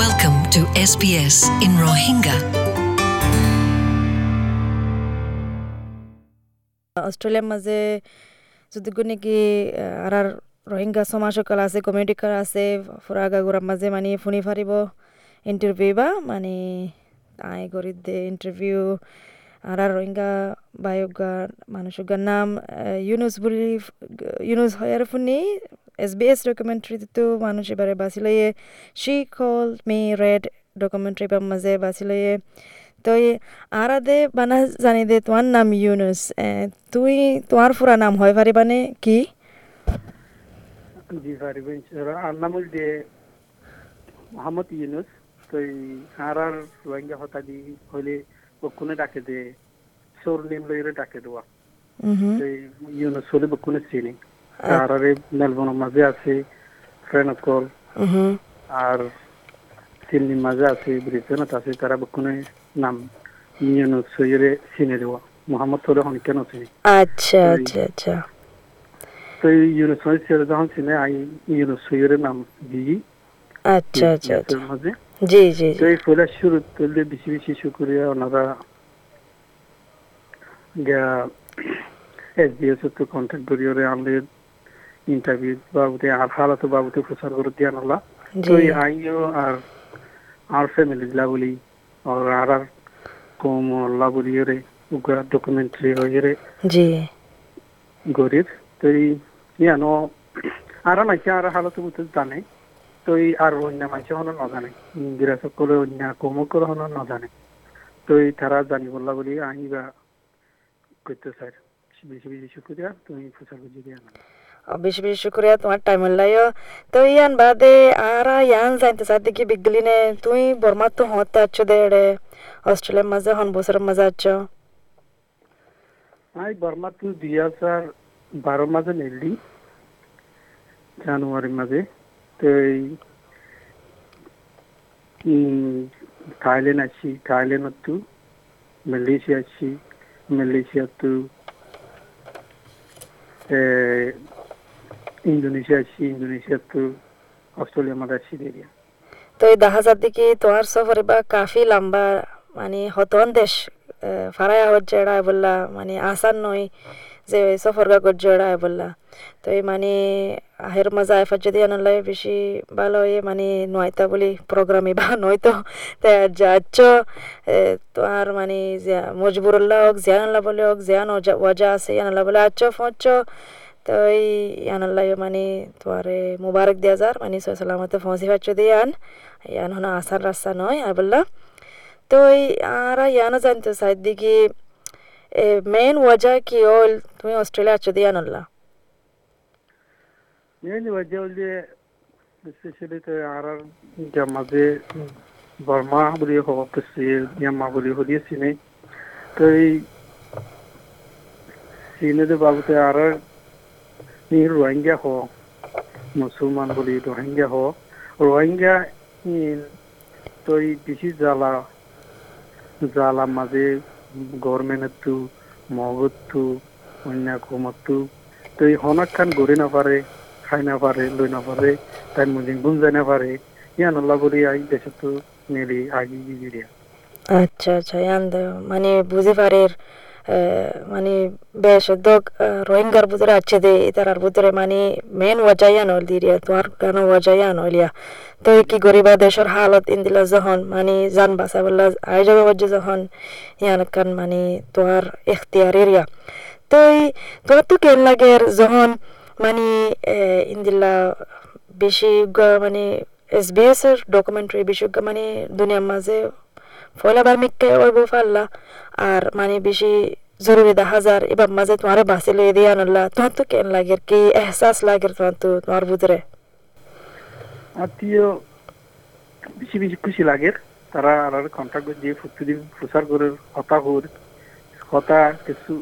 Welcome to SBS in Rohingya. অস্ট্রেলিয়ার মাঝে যতটুকু নাকি আর রোহিঙ্গা সমাজ সকল আছে কমিউনিটি কার আছে ফুরা গাগুরার মাঝে মানে ফুনি ফারিব ইন্টারভিউ বা মানে আই করি দে ইন্টারভিউ আর আর রোহিঙ্গা বায়োগা মানুষগার নাম ইউনুস বলি ইউনুস হয়ার ফুনি এস বি এস ডকুমেন্টারি তো মানুষ এবারে বাঁচিলে she call me red documentary বা মাঝে বাঁচিলে তো আর দে বানা জানি দে তোমার নাম ইউনুস। এ, তুই তোমার পুরা নাম হয় পারিবানে কি? জি আর নাম হইলে মোহাম্মদ ইউনুস। তো এই আর আর রোহিঙ্গা হতাদি হইলে বকুনে ডাকে দে সোর নেম লইরে ডাকে দেওয়া। ইউনুস হলে বকুনে চিনি। আর আর মেলবোর্নের মাঝে আছে ফ্রেন্ড কল আর সিডনির মাঝে আছে ব্রিটেনত আছে তারা বকুনে নাম ইউনুস হইরে চিনে দেওয়া। মোহাম্মদ হলে হন কেন চিনি? আচ্ছা আচ্ছা আচ্ছা। তো ইউনুস হয়েছে যখন চিনে আই ইউনুস হইরে নাম দিই আচ্ছা আচ্ছা আচ্ছা। মাঝে। জি জি তো এই ফুলের শুরু তুললে বেশি বেশি শুক্রিয়া। ওনারা এস বি এস তো কন্ট্যাক্ট করিয়ে আমাদের বাবুতে আর হালাতো বাবুতে প্রচার করে দিয়ে আনলা তো এই আইও আর আর ফ্যামিলি লাগুলি আর আর আর কম রে উগা ডকুমেন্টারি হয়ে জি। গরির তো এই ইয়ানো আর মাইছে আর হালাতো বুঝতে জানে। তো এই আর অন্য মাইছে হনো নজানে ইন্দিরা সকলে অন্য কম করে হনো নজানে। তো এই তারা জানিব বলি আহিবা করতে স্যার বেশি বেশি শুক্রিয়া তুমি প্রচার বুঝিয়ে দিয়ে বেশি বেশি শুক্রিয়া তোমার টাইম লাইও তো ইয়ান বাদে আর ইয়ান জানতে সাথে কি বিগলিনে তুই বর্মা তো হতে আছো দে রে অস্ট্রেলিয়ার মাঝে হন বছরের মাঝে আছো আই বর্মা তু দুই হাজার বারো মাঝে নেলি জানুয়ারির মাঝে তো এই থাইল্যান্ড আছি থাইল্যান্ড তু মালয়েশিয়া আছি মালয়েশিয়া তু ইন্দোনেশিয়া আছি ইন্দোনেশিয়া তু অস্ট্রেলিয়া আছি এরিয়া। তো এই দেখা যাচ্ছে কি তোমার সফরে বা কাফি লম্বা মানে হতন দেশ ফারায়া হচ্ছে এড়ায় বললা মানে আসান নয় যে ওই সফর কাগজ জড়ায় বললা। তো এই মানে আহের মজা এফার যদি আনলাই বেশি ভালো হয়ে মানে নয়তা বলি প্রোগ্রামে বা নয়তো তা যাচ্ছ তোমার মানে মজবুরুল্লাহ হোক, জিয়ানুল্লাহ বলে হোক, জিয়ান ওয়াজা আছে ইয়ানুল্লাহ বলে আচ্ছ ফোঁচ তো এই ইয়ানুল্লাহ মানে তোমারে মুবারক দেওয়া যার মানে সালামতে পৌঁছে পাচ্ছ দিয়ে আন ইয়ান হনো আসার রাস্তা নয় আর বললা তো এই আর ইয়ানো জানতে চাই দিকে মেন ওয়াজা কি হল তুমি অস্ট্রেলিয়া আছো দিয়ে আনল্লা মেন ওয়াজা হলে স্পেশালি তো আর আর মাঝে বর্মা বলি হওয়া পেছি ইয়ামা বলি হলি চিনে তো এই চিনে তো বাবুতে আর নি রোহিঙ্গা হ মুসলমান বলি রোহিঙ্গা হ রোহিঙ্গা তো এই বেশি জ্বালা জ্বালা মাঝে গভর্নমেন্টের তু মগত তু অন্য কুমত তু তো হনাক খান গড়ে না পারে খাই না পারে লই না পারে তাই মুজিং বুঝাই না পারে ইয়ান আল্লাহ বলি আই দেশে তো নেলি আগি গিয়ে আচ্ছা আচ্ছা মানে বুঝে পারে মানে বেশ দোক রোহিঙ্গার ভিতরে আছে দে তারার ভিতরে মানে মেন ওয়াজাইয়া নল দিরিয়া তোমার কেন ওয়াজাইয়া নলিয়া তো কি গরিবা দেশের হালত ইন্দিলা যখন মানে জান বাসা বললা আই যাবে ওয়াজে যখন ইয়ান কান মানে তোমার এখতিয়ার এরিয়া তো এই তোমার তো কেন লাগে যখন মানে ইন্দিলা বেশি মানে এস বি এস এর ডকুমেন্টারি বেশি মানে দুনিয়ার মাঝে ফলাবার মিক্কে ওইব ফাল্লা। আর মানে বেশি জরুরি দেখা যার এবার মাঝে তোমার বাসে লয়ে দিয়ে আনলা। তোমার তো কেন লাগে? কি এহসাস লাগে তোমার তো, তোমার ভিতরে আত্মীয় বেশি বেশি খুশি লাগে। তারা আর কন্ট্যাক্ট দিয়ে প্রতিদিন প্রচার করে কথা হর কথা কিছু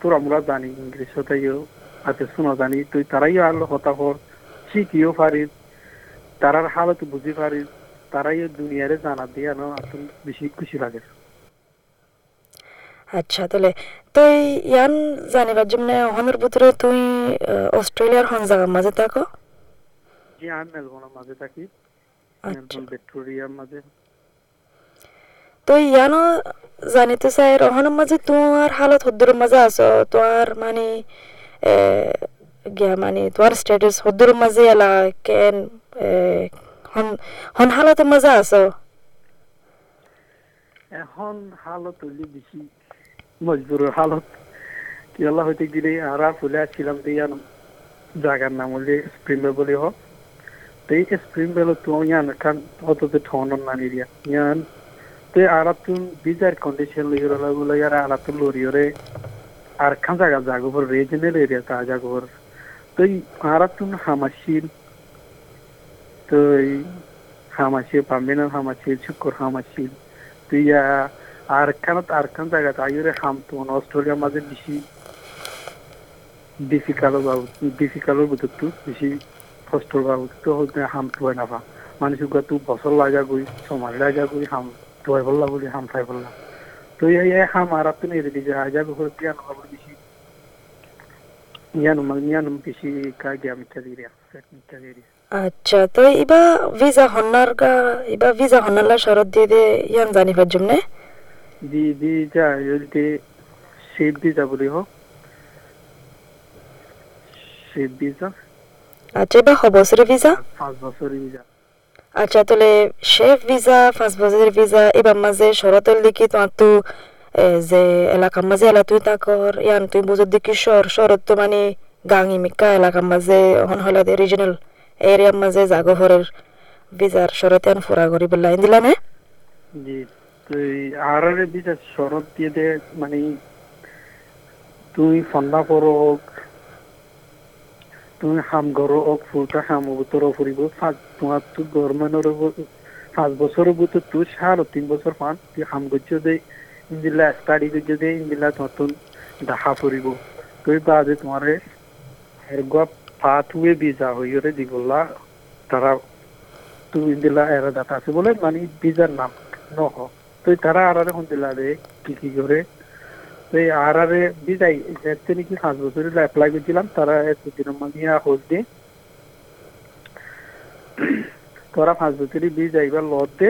তোর আমরা জানি, ইংলিশ হতাইও আর কিছু না জানি। তুই তারাই আর কথা হর শিখিও পারিস। তারার হালত বুঝি পারিস। তারাই দুনিয়ারে জানা দিয়ে আসল বেশি খুশি লাগে। আচ্ছা তাহলে তো ইয়ান জানিবার জন্য ওখানের ভিতরে তুই অস্ট্রেলিয়ার হন জায়গার মাঝে থাকো। জি আমি মেলবোর্নের মাঝে থাকি। আচ্ছা। ভিক্টোরিয়ার মাঝে। তো ইয়ানো জানিতে চাই রহনের মাঝে তোমার হালত হদ্দুর মাঝে আছো তোমার মানে এ, গিয়া মানে তোমার স্ট্যাটাস হদ্দুর মাঝে এলা কেন হন হালতের মাঝে আছো এখন হালত হইলে বেশি মজবুরের হালত কি আল্লাহ হইতে গেলে আরা ফুলে আসছিলাম তো ইয়ান নাম হলে স্প্রিং বেল বলে হোক তো এই স্প্রিং বেল তো ইয়ান খান অত তো ঠনের নানি দিয়া ইয়ান তো আরা তুন বিজার কন্ডিশন লই রলা বলে ইয়ার আরা তো লরিয়রে আর খান জায়গা জাগোবর রিজনাল এরিয়া তা জাগোবর তো এই আরা তুন হামাশিল তো এই হামাশিল পাম্বিনার হামাশিল শুক্র হামাশিল তুই আর খানত আর খান জায়গা আইরে হাম তো অস্ট্রেলিয়ার মাঝে বেশি বুঝত তো বেশি কষ্টর বাবু। তো হাম তো হয় না পা। মানুষ তু বছর লাগা গই লাগা গই, হাম বললা বলি, হাম খাই বললা তো এই হাম আর আপনি এর দিকে আজা গো জ্ঞান বাবু বেশি জ্ঞান জ্ঞান বেশি কা জ্ঞান মিটা দিরিয়া সেট আচ্ছা তো ইবা ভিসা হন্নার গা ইবা ভিসা হন্নালা শরৎ দিয়ে দে ইয়ান জানিবার জন্য দি দি যা যদি শেপ যা বলি হোক শেপ ভিসা আচ্ছা এবার হবসরে ভিসা পাঁচ বছরের ভিসা আচ্ছা তাহলে শেফ ভিসা পাঁচ বছরের ভিসা এবার মাঝে শরতের লিখি তোমার তো যে এলাকার মাঝে এলা তুই তাকর ইয়ান তুই বুঝর দিকি শহর শহরত তো মানে গাঙি মিকা এলাকার মাঝে হন হইলা দে রিজনাল এরিয়ার মাঝে জাগহরের ভিসার শরত ইয়ান ফুরা করি বললা দিলা না জি তো আর ভিসা শরৎ দিয়ে দে মানে তুই ফন্দা করো তুমি হাম করো হোক ফুলটা হাম উত্তর ফুরিব পাঁচ তোমার তো গভর্নমেন্টের পাঁচ বছর বুতো তুই সার তিন বছর পান তুই হাম করছ দে ইন্দিলা স্টাডি করছ দে ইন্দিলা নতুন দেখা ফুরিব তুই বাদে তোমার এরগা দিবলা তারা তুই ইন্দিলা এরা দাতা আছে বলে মানে ভিসার নাম নহ। তো তারা আর আর এখন দিলা রে, কি কি করে? তো এতে নাকি পাঁচ বছরের অ্যাপ্লাই করছিলাম, তারা এতদিন মানে হোল দিয়ে তোরা পাঁচ বছরের বীজ যাইবার লত দে,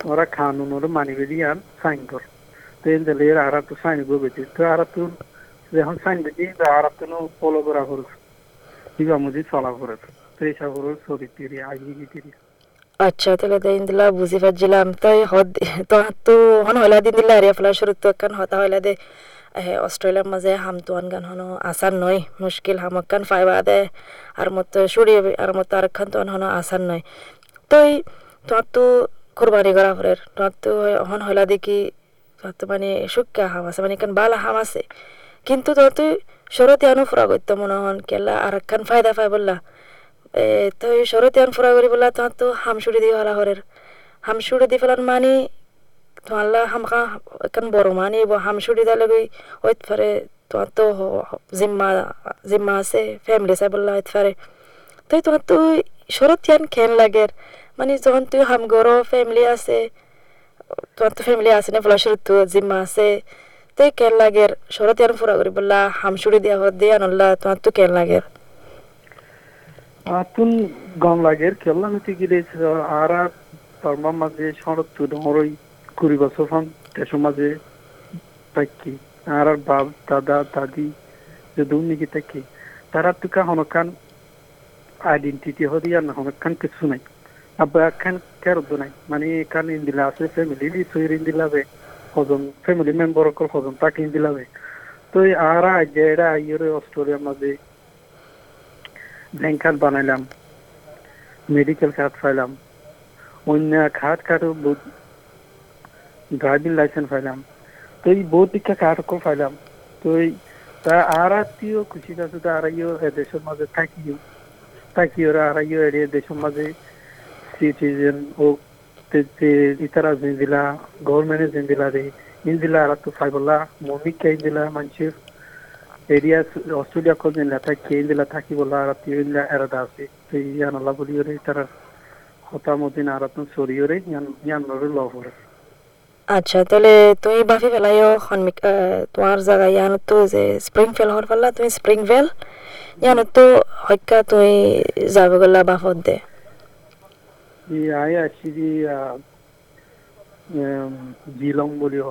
তোরা খানুনোর মানি বেরি আন, সাইন কর। তো দিলে আর তো সাইন করবে তো আর তো যখন সাইন দিচ্ছি আর তো ফলো করা করছ আচ্ছা তাহলে দিন দিলা বুঝি পারছিলাম তাই হদ তো তো হন দিন দিলা শুরু তো হতা দে। অস্ট্রেলিয়ার মাঝে হাম তুয়ান গান আসান নয় মুশকিল হামক কান ফাইবা দে। আর মতো সুড়ি আর মতো আর খান তুয়ান হনো আসান নয় তই তোমার তো কোরবানি করা ফের তোমার তো হন দেখি তোমার তো মানে সুক্কা হাম আছে মানে কান বালা হাম আছে। কিন্তু তোমার তুই সরতে আনো ফুরা করতো মনে হন, কেলা আর খান ফায়দা পাই বললা। এ, তো শরতে আন ফুরা করি বললা, তোমার তো হামসুড়ি দিয়ে হলা হরের। হামসুড়ি দি ফেলান মানি তোমাল্লা হামকা একান বড় মানে হামসুড়ি দালে গই ওইত ফারে তোমার তো জিম্মা জিম্মা আছে ফ্যামিলি চাই বললা ওইত ফারে। তাই তোমার তো ইয়ান খেন লাগে। মানে যখন তুই হাম গরো ফ্যামিলি আছে, তোমার তো ফ্যামিলি আছে না ফলা শুরু তো, জিম্মা আছে তাই কেন লাগে শরত ইয়ান ফুরা করি বললা হামসুড়ি দিয়া হর দিয়া, নল্লা তোমার তো কেন লাগে আতুন গম লাগের, কেলা হতে গেলে আর তার মাঝে শরৎ তো ডমরই কুড়ি বছর ফান দেশের মাঝে থাকি। আর আর বাপ, দাদা, দাদি যদি নাকি থাকি। তারা তো কা হনকান আইডেন্টিটি হদি আর না, হনকান কিছু নাই। আবার খান কেরদ নাই। মানে এখান ইন্দিলা আছে ফ্যামিলি সৈর ইন্দিলাবে হজন ফ্যামিলি মেম্বার অকল হজন তাকে ইন্দিলাবে তো আর আজ এরা আইয়রে অস্ট্রেলিয়ার মাঝে ব্যাংক কার্ড বানাইলাম মেডিকেল কার্ড পাইলাম অন্য কার্ডও বহুত ড্রাইভিং লাইসেন্স পাইলাম তো এই বহুত দীক্ষা কার্ড পাইলাম তো এই তা আর আত্মীয় খুশি আছে তা আর ইয়ে দেশের মাঝে থাকিও থাকি ওরা আর ইয়ে এরিয়া দেশের মাঝে সিটিজেন ও ইতারা জিন্দিলা গভর্নমেন্টে জিন্দিলা রে ইন্দিলা আর তো ফাইবলা মমিকা ইন্দিলা মানুষের এরিয়া অস্ট্রেলিয়া কো দিন লাতা কে দিলা থাকি বলা আর তিন এরাদা আছে তো ইয়ান আল্লাহ বলি ওরে তারা হতা মদিন আর তুন সরি ওরে ইয়ান ইয়ান নরে লভ ওরে আচ্ছা তাহলে তুমি বাফি ফেলাইও সন্মিক তোমার জায়গা যে স্প্রিং ফেল হওয়ার পারলা তুমি স্প্রিং ফেল ইয়ানো তো তুমি যাবে গলা বাফত দে ই আই আছি দি জিলং বলিও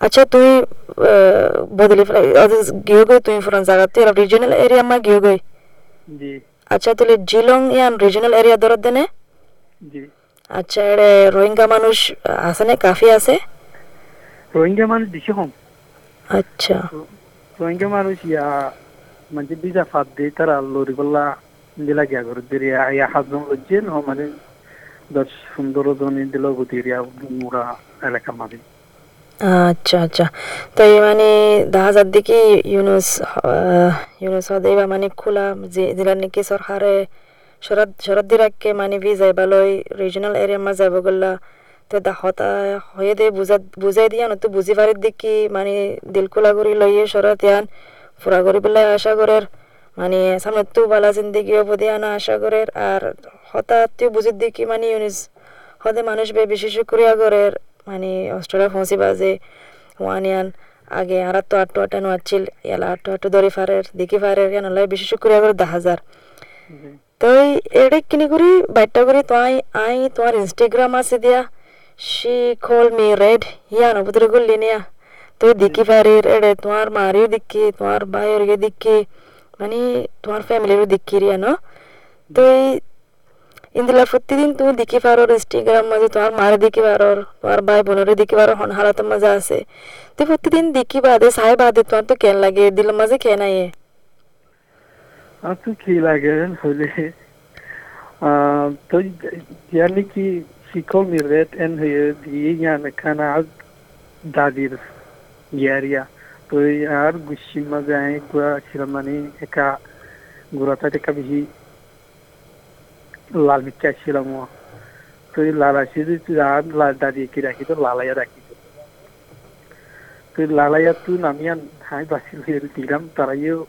আচ্ছা তুই বদলি গিয়ে গই তুই ফরান জায়গা তুই রিজনাল এরিয়া মা গিয়ে গই জি আচ্ছা তুই জিলং ইয়ান রিজনাল এরিয়া দরদ দেনে জি আচ্ছা এড়ে রোহিঙ্গা মানুষ আছে না কাফি আছে রোহিঙ্গা মানুষ বেশি কম আচ্ছা রোহিঙ্গা মানুষ ইয়া মানে বিজা ফাদ দিয়ে তারা লরি বললা মানে। আচ্ছা আচ্ছা। মানে ইউনুস মানে খোলা যে, দিলা নাকি সরকারে শরৎ শরৎ মানে ভি যাইবা লই রিজনাল এরিয়া মা যাইব গল্লা তো দা হতা হয়ে দে বুঝা বুঝাই দিয়া নতো বুঝি পারির দিকি মানে দিল খোলা করি লইয়ে শরৎ ইয়ান ফুরা করি পেলাই আশা করের মানে সামনে তো বালা জিন্দিগি অবধি আনা আশা করের আর হঠাৎ তুই বুঝির দিকি মানে ইউনিস হদে মানুষ বে বিশেষ করিয়া করের মানে অস্ট্রেলিয়া ফসি বাজে ওয়ানিয়ান আগে আর তো আটটো আটানো আছিল ইয়ালা আটটো আটটো ধরে ফারের দেখি ফারের কেন লাই বিশেষ করিয়া করে দা হাজার। তো এডে কিনি করি বাইটটা করি তো আই আই তোমার ইনস্টাগ্রাম আছে দিয়া শি কল মি রেড ইয়ান উপদ্রে করলি নিয়া তো দেখি পারির এডে তোমার মারিও দেখি তোমার ভাইয়ের দেখি। মানে তোমার ফ্যামিলিরও দেখি রিয়া ন তো এই ইন্দিলা প্রতিদিন তুমি দেখি পারো ইনস্টাগ্রাম মাঝে তোমার মারে দেখি পারো তোমার ভাই বোনের দেখি পারো হন হারাতের মাঝে আছে তো প্রতিদিন দেখি বাদে সাই বাদে তোমার তো কেন লাগে দিল মাঝে কে নাই আর তো কি লাগে হইলে আহ, তো ইয়ানি কি শিকল মিরেট এন হয়ে দিয়ে ইয়ান খানা দাদির ইয়ারিয়া তো এই আর গুছির মাঝে আমি গুড়া ছিলাম মানে একা বেশি লাল মির্চা ছিলাম ও। তো এই লাল আসি লাল দাঁড়িয়ে কি রাখি তো লালাইয়া রাখি তো এই লালাইয়া তুই নামিয়া হাই বাসি দিলাম তারাইও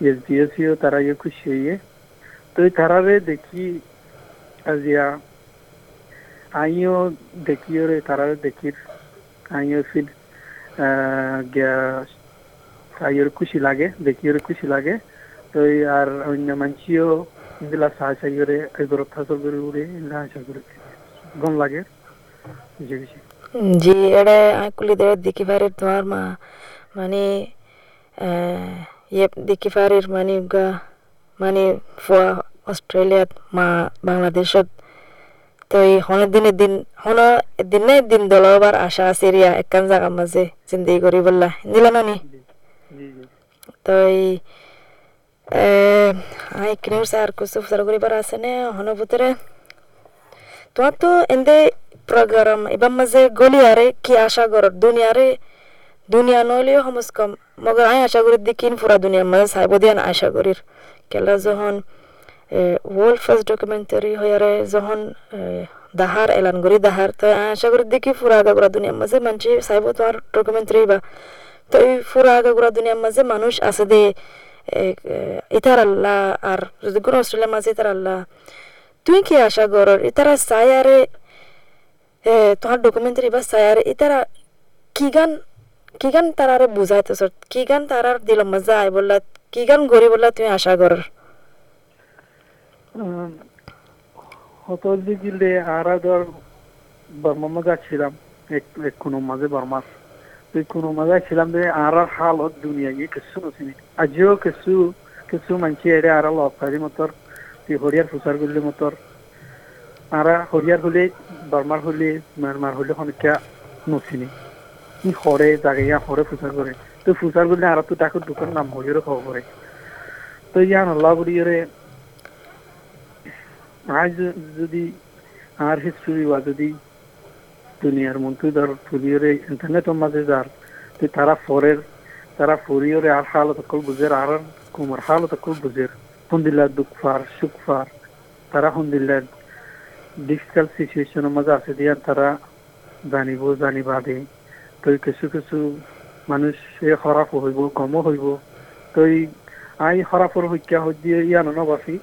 এসডিএসিও তারাইও খুশি হইয়ে তো এই তারারে দেখি আজিয়া আইও দেখিও রে তারারে দেখি আইও ফির খুশি লাগে দেখিও রে খুশি লাগে। তো আর অন্য মানসিও ইন্দিলা সাহা চাইরে এগুলো থাকর করে উড়ে ইন্দিলা আশা করে গম লাগে। জি এডে আকুলি দে দেখি পারির তোমার মা মানে ইয়ে দেখি পারির মানে গা মানে অস্ট্রেলিয়াত মা, বাংলাদেশত তো এই হন দিনের দিন হন দিনে দিন দলবার আশা আছে রিয়া একখান জায়গার মাঝে জিন্দিগি করি বললা দিলা নানি তো এই আই কিনির স্যার কুসু ফুসার করিবার আছে নে হন ভিতরে তোমার তো এন্দে প্রোগ্রাম এবার মাঝে গলি আরে কি আশা কর দুনিয়ারে দুনিয়া নইলেও সমস কম মগর আই আশা করি দেখিন পুরা দুনিয়ার মাঝে সাইব দিয়ান আশা করির কেলা যখন ওয়ার্ল্ড ফার্স্ট ডকুমেন্টারি হয়ারে যখন দাহার এলান করি দাহার তো আই আশা করি দেখি পুরা আগা করা দুনিয়ার মাঝে মানছি সাইব তো আর ডকুমেন্টারি বা। তো এই পুরা আগা করা দুনিয়ার মাঝে মানুষ আছে দে ইতার আল্লাহ আর যদি কোনো অস্ট্রেলিয়ার মাঝে ইতার আল্লাহ। তুই কি আশা কর ইতারা সায়ারে এ, তোমার ডকুমেন্টারি বা সায়ারে ইতারা কি গান কি গান তারারে বুঝাইতেছ কি গান তারার দিল মজা আয় বললা কি গান গরি বললা তুমি আশা কর হত দিলে আরা ধর বর্মা মজা ছিলাম এক এক কোনো মাঝে বর্মা তুই কোনো মজা ছিলাম যে আর হালত দুনিয়া গিয়ে, কিছু নছিনি আজিও কিছু কিছু মানছি এড়ে আর লফারি মতর তুই হরিয়ার ফুসার গুলি মতর। আরা হরিয়ার হলে, বর্মার হলে, মারমার হলে অনেকটা নছিনি ই হরে জাগাইয়া হরে ফুসার করে তুই ফুসার গুলি আর তুই তাকে দোকান নাম হরিয়ারও খবর করে তো ইয়ান আল্লাহ বুড়িয়ে আজ যদি আর হিস্ট্রি বা যদি দুনিয়ার মন্ত্রী ধর ফুরিয়রে ইন্টারনেটের মাঝে যার তারা ফরের তারা ফুরিয়রে আর হালত কল বুঝের আর কুমার হালত কল বুঝের হুন্দিল্লা দুঃখ ফার সুখ ফার তারা হুন্দিল্লা ডিফিকাল্ট সিচুয়েশনের মাঝে আছে দিয়া তারা জানিব, জানিবা দে। তো কিছু কিছু মানুষ এ খরাপ হইব গমো হইব তো আই খরাপর হইয়া হইয়া ইয়ানো নবাসি।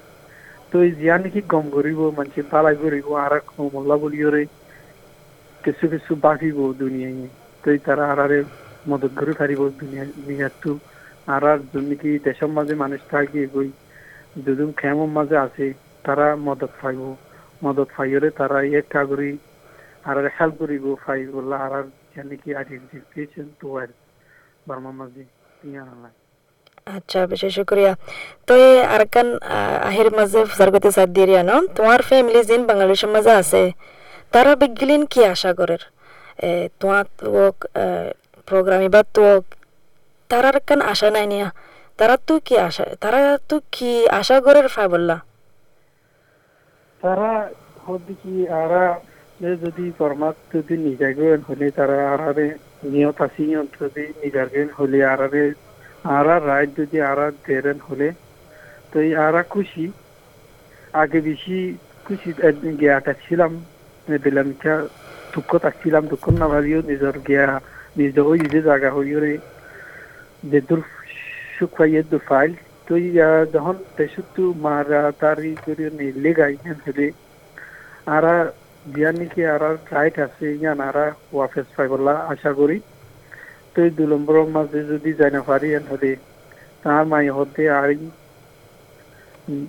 তো নাকি গম করিব মানুষ পালাই করিব আর মোল্লা বলিওরে কিছু কিছু বাঁচিব দুনিয়ায় তো তারা আরারে মদত করে পারিব দুনিয়া দুনিয়াটো আর আর যোন নাকি দেশের মাঝে মানুষ থাকি গই দুদিন খেমর মাঝে আছে তারা মদত পাইব। মদত পাইলে তারা এক কাগরি আর হেল্প করিব পাইব আর আর জানি কি আইডেন্টিফিকেশন তো আর বার্মা মাঝে আচ্ছা বেশি শুক্রিয়া তো এই আরকান আহির মাঝে ফুসারগতি সাদ দিয়ে ন? তোমার ফ্যামিলি যিন বাংলাদেশের মাঝে আছে। তারা বিগলিন কি আশা করের তোমার তোক প্রোগ্রাম এবার তো তারার কান আশা নাই নিয়া। তারা তো কি আশা তারা তো কি আশা করের ফাই বললা তারা হদি কি আরা যদি ফরমাত যদি নিজাগেন হলে তারা আরারে নিয়ত আসি যদি নিজাগেন হলে আরারে আরা রাইট যদি আরা দেরেন হলে, তো এই আরা খুশি। আগে বেশি খুশি গিয়া থাকছিলাম দিলাম দুঃখ থাকছিলাম, দুঃখ না ভাবিও নিজের গিয়া, নিজে ওই যে জায়গা হইরে যে দূর সুখ পাইয়ে দূর ফাইল, তো যখন দেশতু মারা তারি করে নিলে গাইছেন হলে আরা বিয়ার নাকি আরা রাইট আছে? ইয়ান আরা ওয়াফেস পাইবলা, আশা করি। তো দুই মাঝে যদি পারি হলে তার মাই হতে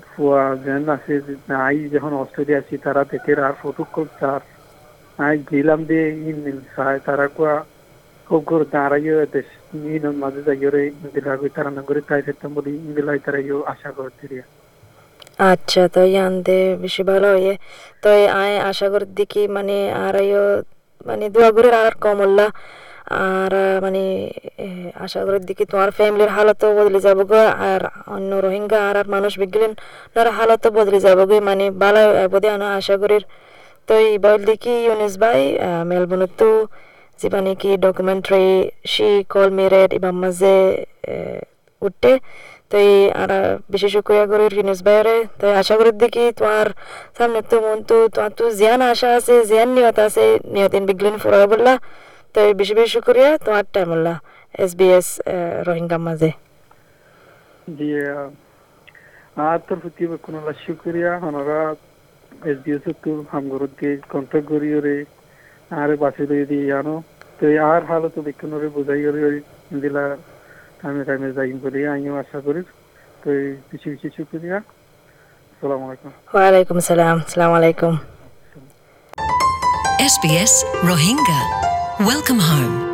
ফুয়া যেন আছে, আই যখন অস্ট্রেলিয়া আছি তারা আর ফটো তার আই গেলাম দে, ইন সায় তারা কুয়া খুব করে দাঁড়াইও, দেশ ইন মাঝে যাইও ইন্দিলা কই তারা তাই থাকতাম বলি আশা করতে আচ্ছা তো বেশি ভালো হয়ে। তো আয় আশা দেখি মানে আর মানে দোয়া আর কমল্লা। আর মানে আশা করি দেখি তোমার ফ্যামিলির হালতও বদলে যাব গো। আর অন্য রোহিঙ্গা আর আর মানুষ বিগলেন তার হালতও বদলে যাব গো। মানে ভালো বোধে আনা আশা করি। তো এই বল দেখি ইউনিস ভাই মেলবোর্ন তো যিবা নেকি ডকুমেন্টারি শি কল মেরেড এবার মাঝে উঠতে তো এই আর বেশি শুক্রিয়া করি ইউনিস ভাইরে তো আশা করি দেখি তোমার সামনে তো মন তো, তোমার তো জিয়ান আশা আছে জিয়ান নিয়ত আছে নিয়তিন বিগলিন ফুরা বললা তো বেশি বেশি শুক্রিয়া তোমার টাইম বললা এস বি এস রোহিঙ্গা মাঝে। দিয়ে আর তোর প্রতি কোনো শুক্রিয়া ওনারা এস ডি এস তো হামগরকে কন্ট্যাক্ট করি ওরে আর বাসে দিয়ে দিয়ে আনো। তো আর হালত ওরে বোঝাই ওরে দিলা টাইমে টাইমে যাই বলে আমিও আশা করি। তো বেশি বেশি শুক্রিয়া আসসালামু আলাইকুম। ওয়ালাইকুম সালাম সালাম আলাইকুম। SBS Rohingya. Welcome home.